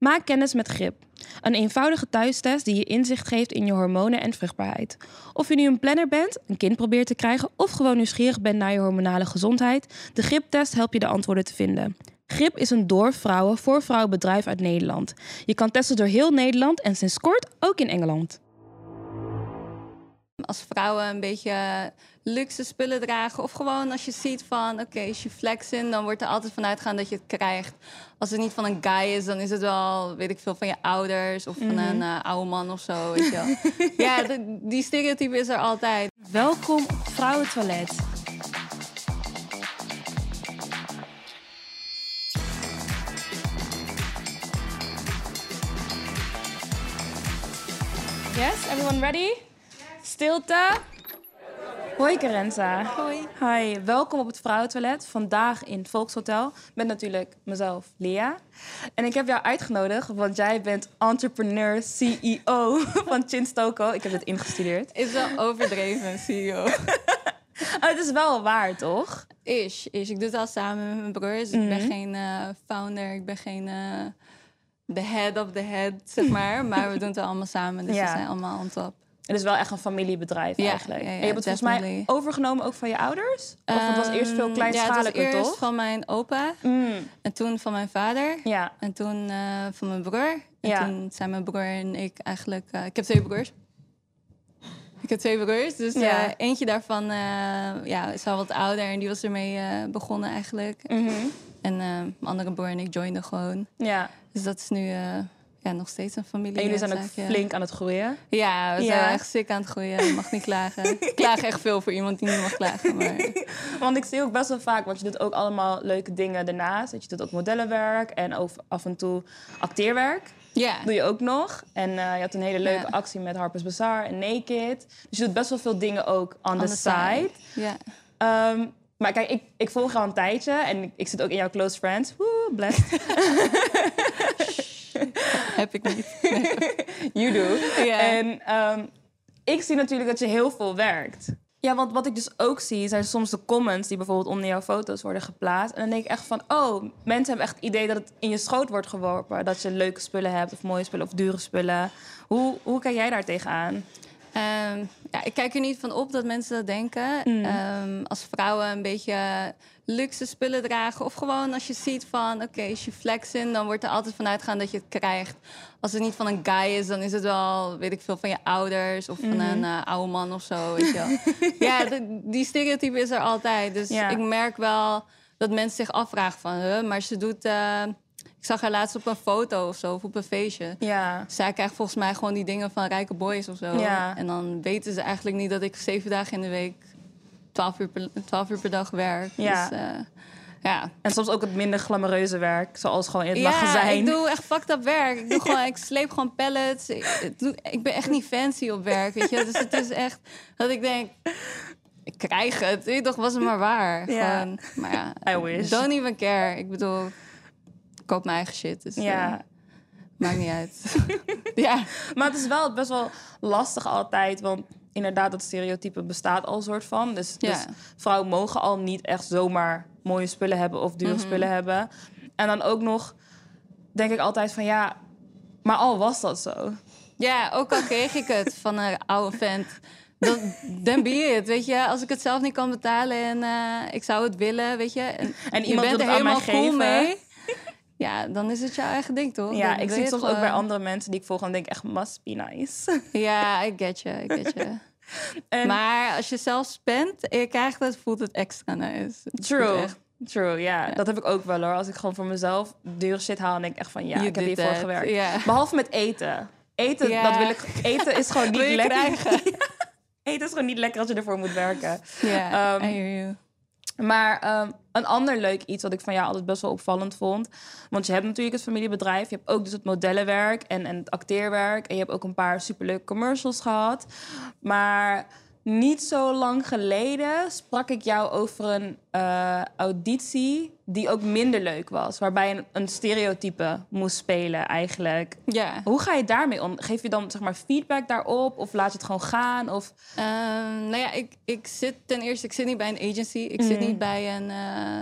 Maak kennis met GRIP. Een eenvoudige thuistest die je inzicht geeft in je hormonen en vruchtbaarheid. Of je nu een planner bent, een kind probeert te krijgen of gewoon nieuwsgierig bent naar je hormonale gezondheid, de GRIP-test helpt je de antwoorden te vinden. GRIP is een door vrouwen voor vrouwen bedrijf uit Nederland. Je kan testen door heel Nederland en sinds kort ook in Engeland. Als vrouwen een beetje luxe spullen dragen. Of gewoon als je ziet van, oké, als je flexen, dan wordt er altijd vanuit gaan dat je het krijgt. Als het niet van een guy is, dan is het wel, weet ik veel, van je ouders of van een uh, oude man of zo. Weet je wel. ja, die stereotype is er altijd. Welkom op Vrouwentoilet. Yes, everyone ready? Stilte. Hoi Karenza. Hoi. Hi, welkom op het Vrouwentoilet. Vandaag in het Volkshotel met natuurlijk mezelf, Lea. En ik heb jou uitgenodigd, want jij bent entrepreneur, CEO van Chinstoko. Ik heb het ingestudeerd. Is wel overdreven, CEO. het is wel waar, toch? Is, is. Ik doe het al samen met mijn broers. Ik ben mhm. geen uh, founder, ik ben geen... Uh, the head of the head, zeg maar. maar we doen het allemaal samen, dus we zijn allemaal on top. Het is wel echt een familiebedrijf eigenlijk. en je hebt het volgens mij overgenomen ook van je ouders? Of het was eerst veel kleinschaliger, ja, het was eerst van mijn opa. Mm. En toen van mijn vader. Ja. En toen uh, van mijn broer. En toen zijn mijn broer en ik eigenlijk... Uh, ik heb twee broers. Ik heb twee broers. Dus ja. uh, eentje daarvan ja, is al wat ouder. En die was ermee begonnen eigenlijk. Mm -hmm. En mijn andere broer en ik joinden gewoon. Ja. Dus dat is nu ja, nog steeds een familie. En jullie zijn ook flink aan het groeien? Ja, we zijn echt sick aan het groeien. Mag niet klagen. Ik klaag echt veel voor iemand die niet mag klagen. Maar... want ik zie ook best wel vaak, want je doet ook allemaal leuke dingen daarnaast. Je doet ook modellenwerk en ook af en toe acteerwerk. Ja. Doe je ook nog. En uh, je had een hele leuke actie met Harper's Bazaar en Naked. Dus je doet best wel veel dingen ook on, the, side. Ja. Um, maar kijk, ik, ik volg jou een tijdje en ik, ik zit ook in jouw close friends. Woe, blessed. Heb ik niet. you do. En ehm, ik zie natuurlijk dat je heel veel werkt. Ja, want wat ik dus ook zie, zijn soms de comments die bijvoorbeeld onder jouw foto's worden geplaatst. En dan denk ik echt van, oh, mensen hebben echt het idee dat het in je schoot wordt geworpen. Dat je leuke spullen hebt, of mooie spullen, of dure spullen. Hoe, hoe kijk jij daar tegenaan? Um, ja, ik kijk er niet van op dat mensen dat denken. Mm. Ehm, als vrouwen een beetje luxe spullen dragen. Of gewoon als je ziet van, oké, als je flexen, dan wordt er altijd vanuit gaan dat je het krijgt. Als het niet van een guy is, dan is het wel, weet ik veel, van je ouders of van mhm. een uh, oude man of zo. Weet je wel. ja, die stereotype is er altijd. Dus ik merk wel dat mensen zich afvragen van, huh, maar ze doet. Uh, ik zag haar laatst op een foto of zo, of op een feestje. Ja. Zij krijgt volgens mij gewoon die dingen van rijke boys of zo. Ja. En dan weten ze eigenlijk niet dat ik zeven dagen in de week 12 uur per, 12 uur per dag werk. Ja. Dus, uh, ja. En soms ook het minder glamoureuze werk, zoals gewoon in het ja, magazijn. ik doe echt fucked up werk. Ik, doe gewoon, ik sleep gewoon pallets. Ik, doe, ik ben echt niet fancy op werk, weet je. Dus het is echt dat ik denk... Ik krijg het. Ik dacht, was het maar waar. Ja. Gewoon, maar ja, I wish. Don't even care. Ik bedoel, ik koop mijn eigen shit. Dus, ja. Uh, maakt niet uit. ja. Maar het is wel best wel lastig altijd, want inderdaad, dat stereotype bestaat al soort van. Dus, dus vrouwen mogen al niet echt zomaar mooie spullen hebben of dure mhm. spullen hebben. En dan ook nog denk ik altijd van ja, maar al was dat zo. Ja, ook al kreeg ik het van een oude vent. Dan, ben je het, weet je. Als ik het zelf niet kan betalen en uh, ik zou het willen, weet je. En, en iemand je bent er helemaal cool mee. Ja, dan is het jouw eigen ding, toch? Ja, ik zie het soms ook bij andere mensen die ik volg en denk echt, must be nice. Ja, I get you, I get you. En... Maar als je zelf spent en je krijgt het, voelt het extra nice. True. True, ja. Dat heb ik ook wel hoor. Als ik gewoon voor mezelf dure shit haal, en denk ik echt van ja, ik heb hiervoor gewerkt. Behalve met eten. Eten, dat wil ik. Eten is gewoon niet lekker. eten is gewoon niet lekker als je ervoor moet werken. Ja, um, maar um, een ander leuk iets wat ik van jou altijd best wel opvallend vond. Want je hebt natuurlijk het familiebedrijf. Je hebt ook dus het modellenwerk en, en het acteerwerk. En je hebt ook een paar superleuke commercials gehad. Maar niet zo lang geleden sprak ik jou over een uh, auditie die ook minder leuk was. Waarbij een, een stereotype moest spelen eigenlijk. Ja. Hoe ga je daarmee om? Geef je dan zeg maar feedback daarop? Of laat je het gewoon gaan? Of... Um, nou ja, ik, ik zit ten eerste ik zit niet bij een agency. Ik zit mhm. niet bij een... Uh,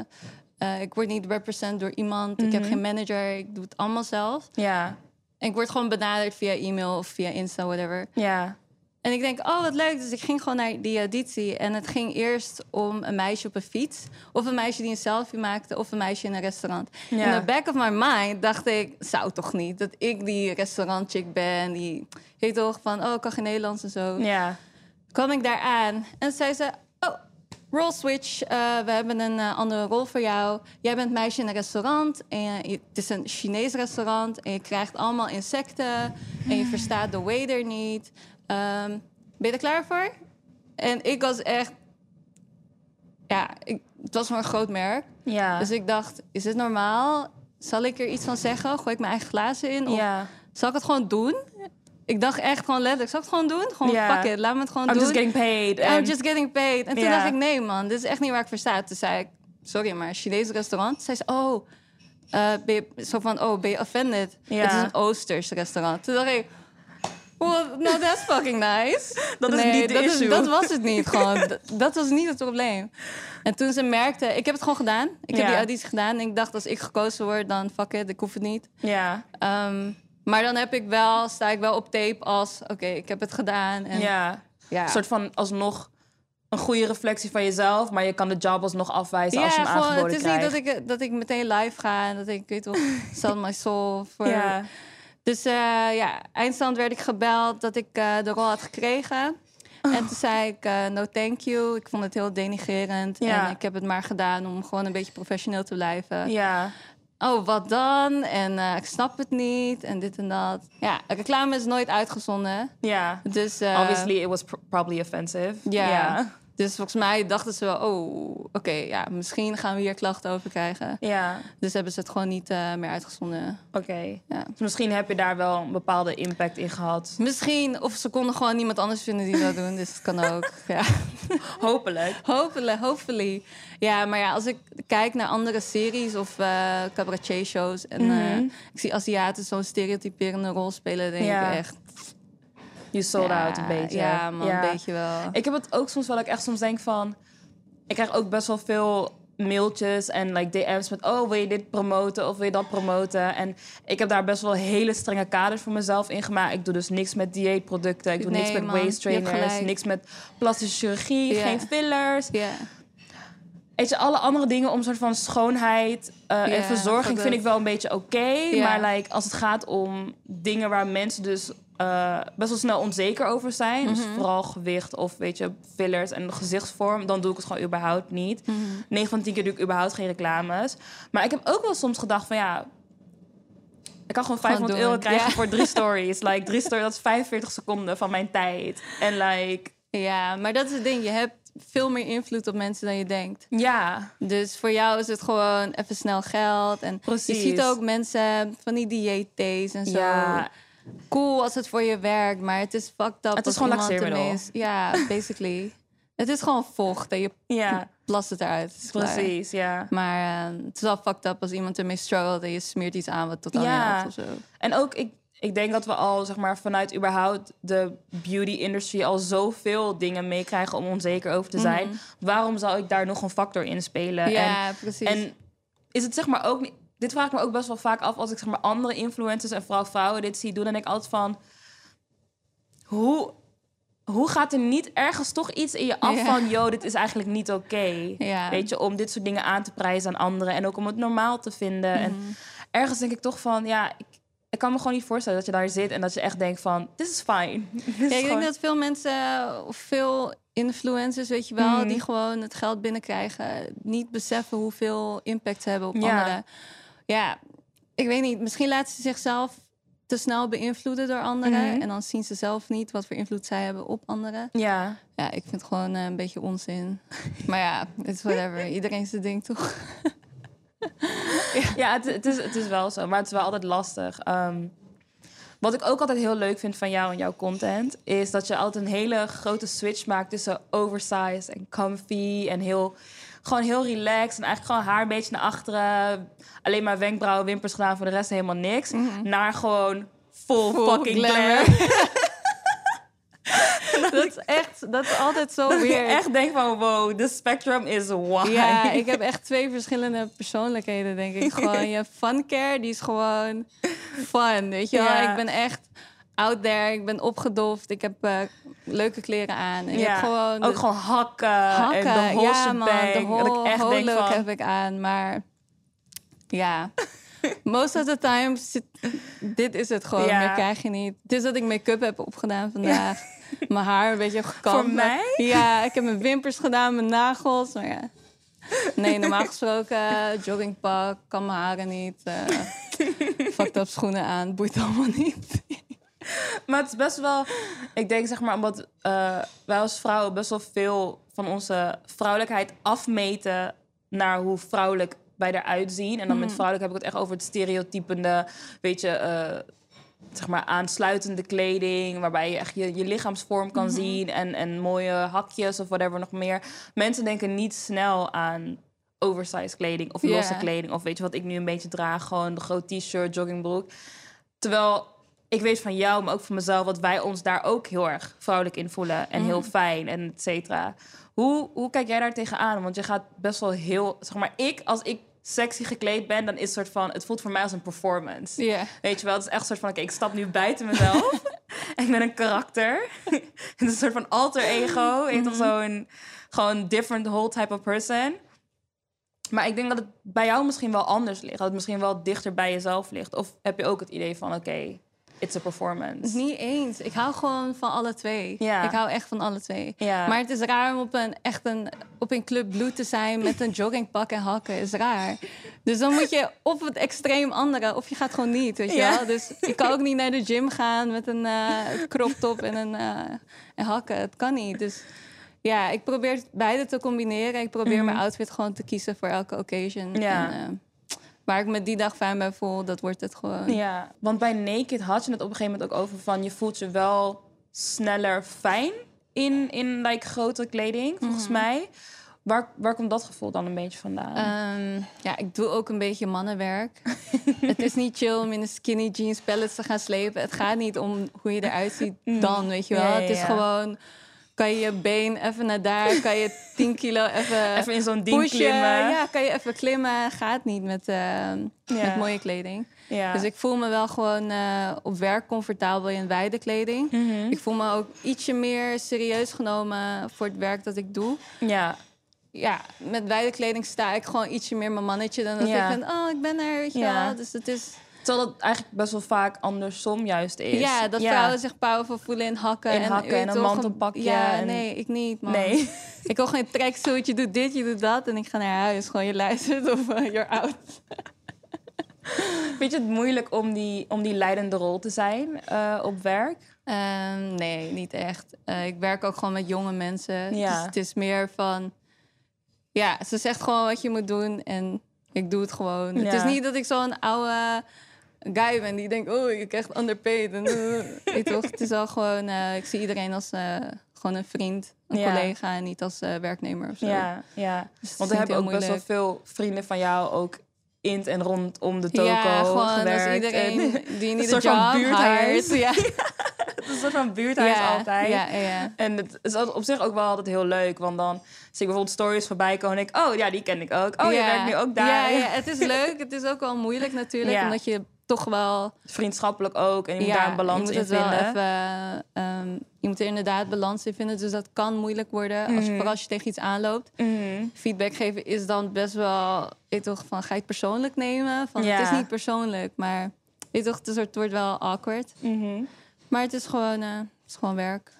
Eh, ik word niet represent door iemand. Ik heb Mhm. geen manager. Ik doe het allemaal zelf. Ja, En ik word gewoon benaderd via e-mail of via Insta, whatever. ja, En ik denk, oh, wat leuk. Dus ik ging gewoon naar die auditie. En het ging eerst om een meisje op een fiets. Of een meisje die een selfie maakte. Of een meisje in een restaurant. Ja. In the back of my mind dacht ik, zou toch niet. Dat ik die restaurantchick ben. Die, weet je toch, van, oh, ik kan geen Nederlands en zo. ja. kwam ik daar aan en zei ze: Oh, role switch. eh, we hebben een eh, andere rol voor jou. Jij bent meisje in een restaurant. En je- het is een Chinees restaurant. En je krijgt allemaal insecten. En je verstaat de waiter niet. Ehm, ben je er klaar voor? En ik was echt. Ja, ik, het was maar een groot merk. Ja, Dus ik dacht: Is dit normaal? Zal ik er iets van zeggen? Gooi ik mijn eigen glazen in? Of ja. zal ik het gewoon doen? Ik dacht echt gewoon letterlijk: Zal ik het gewoon doen? Gewoon fuck it, laat me het gewoon I'm doen. just getting paid. I'm just getting paid. En toen dacht ik, nee man, dit is echt niet waar ik voor sta. Toen zei ik, sorry, maar Chinees restaurant? Zei ze, oh, ben je, zo van, oh, ben je offended? Het is een Oosters restaurant. Toen dacht ik, well, no, that's fucking nice. Dat is niet de dat issue. dat was het niet gewoon. dat, was niet het probleem. En toen ze merkte, ik heb het gewoon gedaan. Ik heb Ja. die auditie gedaan. En ik dacht, als ik gekozen word, dan fuck it, ik hoef het niet. ja, Ehm, maar dan heb ik wel, sta ik wel op tape als, oké, ik heb het gedaan. En, ja. ja. Een soort van alsnog een goede reflectie van jezelf, maar je kan de job alsnog afwijzen als je hem gewoon, aangeboden het is krijgt. niet dat ik, dat ik meteen live ga en dat ik, weet toch, sell my soul. Voor... Ja, Dus eh, ja, eindstand werd ik gebeld dat ik eh, de rol had gekregen. En toen zei ik, eh, no thank you. Ik vond het heel denigerend. Ja. En ik heb het maar gedaan om gewoon een beetje professioneel te blijven. ja, Oh, wat dan? En eh, ik snap het niet. En dit en dat. Ja, reclame is nooit uitgezonden. ja. Dus, eh, Obviously, it was pr- probably offensive. Ja. ja. Dus volgens mij dachten ze wel, oh, oké, ja, misschien gaan we hier klachten over krijgen. Ja, Dus hebben ze het gewoon niet eh, meer uitgezonden. oké. Ja. Dus misschien heb je daar wel een bepaalde impact in gehad. Misschien, of ze konden gewoon niemand anders vinden die dat doen. Dus dat kan ook. Ja. Hopelijk. Hopelijk, hopefully. Ja, maar ja, als ik kijk naar andere series of eh cabaretier-shows... en eh, Mhm. ik zie Aziaten zo'n stereotyperende rol spelen... denk Ja. ik echt... You sold ja, out een beetje. Ja, man, een beetje wel. Ik heb het ook soms wel, dat ik echt soms denk van... Ik krijg ook best wel veel mailtjes en like DM's met... oh, wil je dit promoten of wil je dat promoten? En ik heb daar best wel hele strenge kaders voor mezelf in gemaakt. Ik doe dus niks met dieetproducten. Ik doe niks Nee, met man, waist je trainers. Niks met plastische chirurgie, geen fillers. Ja. Weet je, alle andere dingen om soort van schoonheid eh, en verzorging vind ik wel een beetje oké. Maar like, als het gaat om dingen waar mensen dus eh, best wel snel onzeker over zijn. Dus Mhm. vooral gewicht of weet je, fillers en gezichtsvorm. Dan doe ik het gewoon überhaupt niet. Mhm. 9 van 10 keer doe ik überhaupt geen reclames. Maar ik heb ook wel soms gedacht van ja... Ik kan gewoon 500 euro krijgen voor drie stories. Like, drie stories, dat is 45 seconden van mijn tijd. En like, ja, maar dat is het ding. Je hebt veel meer invloed op mensen dan je denkt. ja, Dus voor jou is het gewoon even snel geld. En Precies. je ziet ook mensen van die dieetdays en zo. ja, Cool als het voor je werkt, maar het is fucked up. Het is gewoon laxeermiddel. Ja, basically. het is gewoon vocht en je ja, plast het eruit. Het is klaar. precies, ja. Maar eh, het is wel fucked up als iemand ermee struggelt en je smeert iets aan wat totaal Ja. niet helpt of zo. En ook, ik, ik denk dat we al, zeg maar, vanuit überhaupt de beauty-industrie al zoveel dingen meekrijgen om onzeker over te zijn. Waarom zou ik daar nog een factor in spelen? Mhm. Ja, precies. En, en is het zeg maar ook niet... Dit vraag ik me ook best wel vaak af als ik zeg maar andere influencers en vooral vrouwen dit zie doen. Dan denk ik altijd van... Hoe, hoe gaat er niet ergens toch iets in je af Ja. van... yo, dit is eigenlijk niet oké. Ja. Weet je, om dit soort dingen aan te prijzen aan anderen. En ook om het normaal te vinden. Mhm. En ergens denk ik toch van... ja, ik, ik kan me gewoon niet voorstellen dat je daar zit... en dat je echt denkt van, this is fine. Dit is Ja, ik denk dat veel mensen, of veel influencers, weet je wel, Mhm. die gewoon het geld binnenkrijgen, niet beseffen hoeveel impact ze hebben op Ja. anderen. Ja, ik weet niet. Misschien laten ze zichzelf te snel beïnvloeden door anderen. Mhm. En dan zien ze zelf niet wat voor invloed zij hebben op anderen. Ja, Ja, ik vind het gewoon eh, een beetje onzin. maar ja, het is whatever. Iedereen zijn ding toch? Ja, het, het, is, het is wel zo, maar het is wel altijd lastig. Ehm, wat ik ook altijd heel leuk vind van jou en jouw content, is dat je altijd een hele grote switch maakt tussen oversized en comfy en heel, gewoon heel relaxed en eigenlijk gewoon haar een beetje naar achteren, alleen maar wenkbrauwen, wimpers gedaan, voor de rest helemaal niks, naar gewoon full, Full fucking glamour. dat is echt, dat is altijd zo Dat weer. echt denk van, wow, the spectrum is wide. Ja, ik heb echt twee verschillende persoonlijkheden, denk ik. Gewoon je fun care, die is gewoon fun, weet je wel. Ja. Ik ben echt out there, ik ben opgedoft, ik heb eh, leuke kleren aan. En je hebt gewoon ook de- gewoon hakken, hakken. en de ja, man, de dat ik echt denk van, heb ik aan, maar ja... Most of the time, dit is het gewoon. Ja. Meer krijg je niet. Is dat ik make-up heb opgedaan vandaag. Mijn haar een beetje gekamd. Voor mij? Ja, ik heb mijn wimpers gedaan, mijn nagels. Maar ja. Nee, normaal gesproken eh, joggingpak, kan mijn haren niet. fucked up schoenen aan, boeit allemaal niet. Maar het is best wel, ik denk zeg maar, omdat eh, wij als vrouwen best wel veel van onze vrouwelijkheid afmeten naar hoe vrouwelijk wij eruit zien. En dan met vrouwelijk heb ik het echt over het stereotypende, weet je, zeg maar aansluitende kleding, waarbij je echt je, je lichaamsvorm kan zien en, en mooie hakjes of whatever nog meer. Mensen denken niet snel aan oversized kleding of losse kleding of weet je wat ik nu een beetje draag, gewoon de groot t-shirt, joggingbroek. Terwijl ik weet van jou, maar ook van mezelf, dat wij ons daar ook heel erg vrouwelijk in voelen. En heel fijn en et cetera. Hoe, hoe kijk jij daar tegenaan? Want je gaat best wel heel, zeg maar, ik, als ik sexy gekleed ben, dan is het soort van, het voelt voor mij als een performance. Weet je wel, het is echt een soort van, oké, ik stap nu buiten mezelf. en ik ben een karakter. het is een soort van alter ego. Je toch, zo'n, gewoon different whole type of person. Maar ik denk dat het bij jou misschien wel anders ligt. Dat het misschien wel dichter bij jezelf ligt. Of heb je ook het idee van, oké, it's a performance. Niet eens. Ik hou gewoon van alle twee. Ja. Ik hou echt van alle twee. Ja. Maar het is raar om op een, echt een, op een club blue te zijn met een joggingpak en hakken. Is raar. Dus dan moet je of het extreem andere, of je gaat gewoon niet, weet je Ja. wel. Dus ik kan ook niet naar de gym gaan met een eh crop top en een eh, en hakken. Het kan niet. Dus ja, ik probeer beide te combineren. Ik probeer mijn outfit gewoon te kiezen voor elke occasion. Mhm. Ja. En, eh, waar ik me die dag fijn bij voel, dat wordt het gewoon. Ja, want bij Naked had je het op een gegeven moment ook over van... je voelt je wel sneller fijn in, in like, grote kleding, volgens mij. Waar, waar komt dat gevoel dan een beetje vandaan? Ehm, ja, ik doe ook een beetje mannenwerk. het is niet chill om in een skinny jeans pellets te gaan slepen. Het gaat niet om hoe je eruit ziet dan, weet je wel. Het is ja. gewoon, kan je je been even naar daar, kan je 10 kilo even, Even in zo'n ding pushen. klimmen. Ja, kan je even klimmen. Gaat niet met, eh, met mooie kleding. Ja. Dus ik voel me wel gewoon eh, op werk comfortabel in wijde kleding. Mhm. Ik voel me ook ietsje meer serieus genomen voor het werk dat ik doe ja, ja, met wijde kleding sta ik gewoon ietsje meer mijn mannetje dan dat Ja. ik ben, oh, ik ben er, weet je Ja. wel. Dus het is, terwijl dat eigenlijk best wel vaak andersom juist is. ja, dat vrouwen zich powerful voelen in hakken. In en, hakken en een mantelpakje Ja, en- nee, ik niet, man. Nee. Ik wil geen tracksuit, je doet dit, je doet dat. En ik ga naar huis, gewoon je luistert of uh, you're out. Vind je het moeilijk om die, om die leidende rol te zijn eh, op werk? Ehm, nee, niet echt. Eh, ik werk ook gewoon met jonge mensen. Ja. Dus het is meer van... Ja, ze zegt gewoon wat je moet doen en ik doe het gewoon. Het is Ja. niet dat ik zo'n oude guy ben die denkt... Oh, je krijgt underpaid. En, eh, weet toch? Het is wel gewoon... eh, ik zie iedereen als eh, gewoon een vriend, een Ja. collega... en niet als eh, werknemer of zo. Ja, ja. Dus Want we hebben ook best wel veel vrienden van jou ook in en rondom de toko Ja, gewoon gewerkt. als iedereen En- die niet soort een van job buurthuis. Ja, het is een soort van buurthuis ja, altijd. Ja, ja, ja. En het is op zich ook wel altijd heel leuk. Want dan zie ik bijvoorbeeld stories voorbij komen en denk ik... oh ja, die ken ik ook. Oh, je werkt nu ook daar. Ja, ja, het is leuk. Het is ook wel moeilijk natuurlijk. Omdat je toch wel... Vriendschappelijk ook. En je moet ja, daar een balans je moet in het wel vinden. even... ehm, je moet er inderdaad balans in vinden. Dus dat kan moeilijk worden. Als je, vooral als je tegen iets aanloopt. Mhm. Feedback geven is dan best wel... Je toch, van ga je het persoonlijk nemen? Van, Ja. Het is niet persoonlijk, maar... Je toch, het, het wordt wel awkward. Mhm. Maar het is gewoon, eh, het is gewoon werk.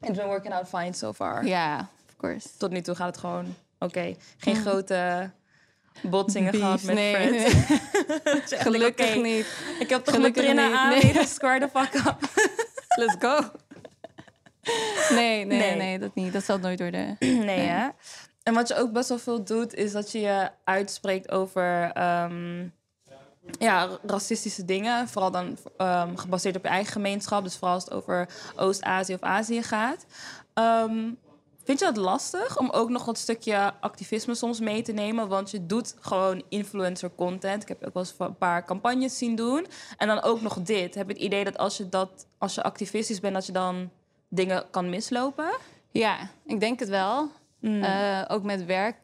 It's been working out fine so far. Ja, of course. Tot nu toe gaat het gewoon oké. Geen grote botsingen gehad met nee, Fred. nee. Gelukkig niet. Ik heb toch mijn Gelukkig niet. aan. Nee. Dus square the fuck up. Let's go. Nee, nee, Nee. nee, nee, dat niet. Dat zal nooit worden. Nee, hè? En wat je ook best wel veel doet, is dat je je uitspreekt over ehm, ja, racistische dingen. Vooral dan ehm, gebaseerd op je eigen gemeenschap. Dus vooral als het over Oost-Azië of Azië gaat. Ehm, vind je dat lastig om ook nog wat stukje activisme soms mee te nemen? Want je doet gewoon influencer content. Ik heb ook wel eens een paar campagnes zien doen. En dan ook nog dit. Heb je het idee dat als je, dat, als je activistisch bent, dat je dan dingen kan mislopen? Ja, ik denk het wel. Mm. Eh, ook met werk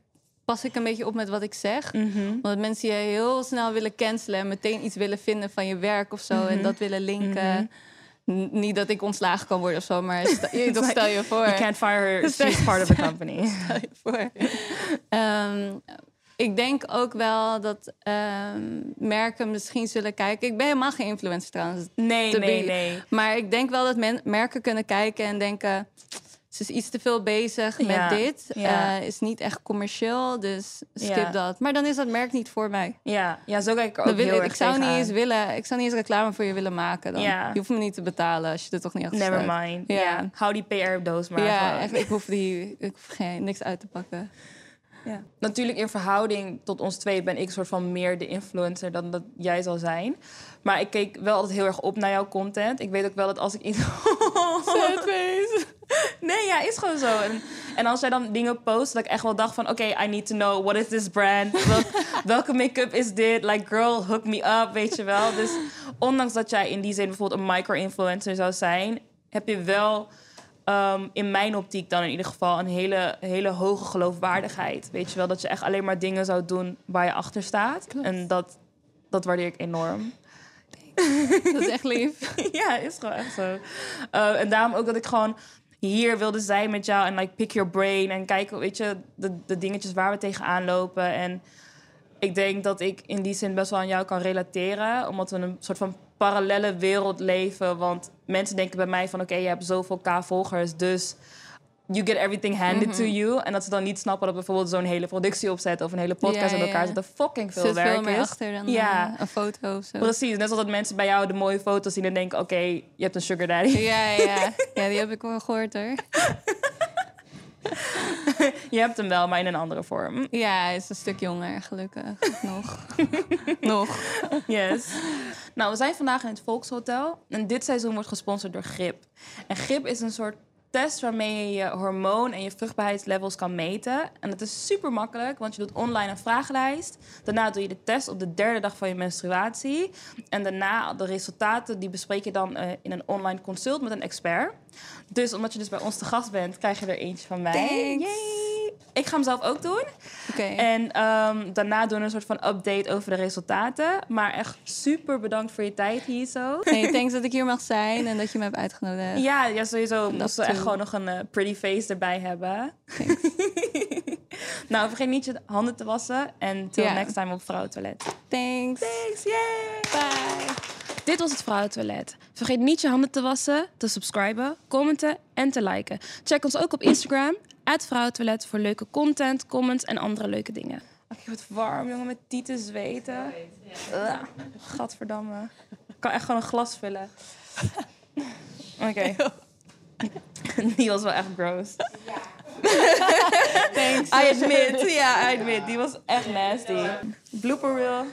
pas ik een beetje op met wat ik zeg. Mhm. Omdat mensen je heel snel willen cancelen en meteen iets willen vinden van je werk of zo. En Mhm. dat willen linken. Mhm. Niet dat ik ontslagen kan worden of zo, maar sta- je, dat stel je voor. You can't fire her, she's part of the company. Stel je voor. Ehm, ik denk ook wel dat ehm, merken misschien zullen kijken. Ik ben helemaal geen influencer trouwens. Nee, nee, be- nee. Maar ik denk wel dat men, merken kunnen kijken en denken... ze is iets te veel bezig Ja, met dit. ja. Eh, is niet echt commercieel, dus skip Ja. dat. Maar dan is dat merk niet voor mij. Ja, ja zo kijk ik ook Dan wil, heel ik, ik, zou niet eens willen, ik zou niet eens reclame voor je willen maken. Dan. Je hoeft me niet te betalen als je er toch niet achter Never staat. mind. Ja. Hou die PR-doos maar. ja, echt, ik hoef, die, ik hoef geen, niks uit te pakken. Ja. Natuurlijk in verhouding tot ons twee ben ik soort van meer de influencer dan dat jij zal zijn. Maar ik keek wel altijd heel erg op naar jouw content. Ik weet ook wel dat als ik iets... Nee, ja, is gewoon zo. En, en als jij dan dingen post, dat ik echt wel dacht van... Oké, I need to know, what is this brand? Wel- welke make-up is dit? Like, girl, hook me up, weet je wel? Dus ondanks dat jij in die zin bijvoorbeeld een micro-influencer zou zijn... heb je wel ehm, in mijn optiek dan in ieder geval een hele, hele hoge geloofwaardigheid. Weet je wel, dat je echt alleen maar dingen zou doen waar je achter staat. Klopt. En dat, dat waardeer ik enorm. Dat is echt lief. ja, is gewoon echt zo. Uh, en daarom ook dat ik gewoon hier wilde zijn met jou en like pick your brain en kijken, weet je, de, de dingetjes waar we tegenaan lopen. En ik denk dat ik in die zin best wel aan jou kan relateren, omdat we een soort van parallele wereld leven. Want mensen denken bij mij van, oké, je hebt zoveel K-volgers, dus you get everything handed to you. En dat ze dan niet snappen dat bijvoorbeeld zo'n hele productie opzetten of een hele podcast Ja, met elkaar ja. zitten fucking veel Zit werk veel meer is. achter dan Ja. eh, een foto of zo. Precies, net zoals dat mensen bij jou de mooie foto's zien en denken... oké, je hebt een sugar daddy. Ja, ja. ja, die heb ik wel gehoord hoor. Je hebt hem wel, maar in een andere vorm. Ja, hij is een stuk jonger, gelukkig. Nog. Nog. Yes. nou, we zijn vandaag in het Volkshotel. En dit seizoen wordt gesponsord door GRIP. En GRIP is een soort test waarmee je je hormoon en je vruchtbaarheidslevels kan meten. En dat is super makkelijk, want je doet online een vragenlijst. Daarna doe je de test op de derde dag van je menstruatie. En daarna de resultaten, die bespreek je dan eh, in een online consult met een expert. Dus omdat je dus bij ons te gast bent, krijg je er eentje van mij. Thanks. Yay! Ik ga hem zelf ook doen. Oké. En ehm, daarna doen we een soort van update over de resultaten. Maar echt super bedankt voor je tijd hier zo. Nee, thanks dat ik hier mag zijn en dat je me hebt uitgenodigd. Ja, ja sowieso. We moesten echt too. gewoon nog een eh, pretty face erbij hebben. nou, vergeet niet je handen te wassen. En till next time op Vrouwentoilet. Thanks. Thanks, yay! Bye. Dit was het Vrouwentoilet. Vergeet niet je handen te wassen, te subscriben, commenten en te liken. Check ons ook op Instagram, Vrouwentoilet, voor leuke content, comments en andere leuke dingen. Oké, wat warm, jongen, met tieten zweten. Ugh, gadverdamme. Ik kan echt gewoon een glas vullen. Oké. Die was wel echt gross. Thanks. I admit, ja, I admit. Die was echt nasty. Blooper reel.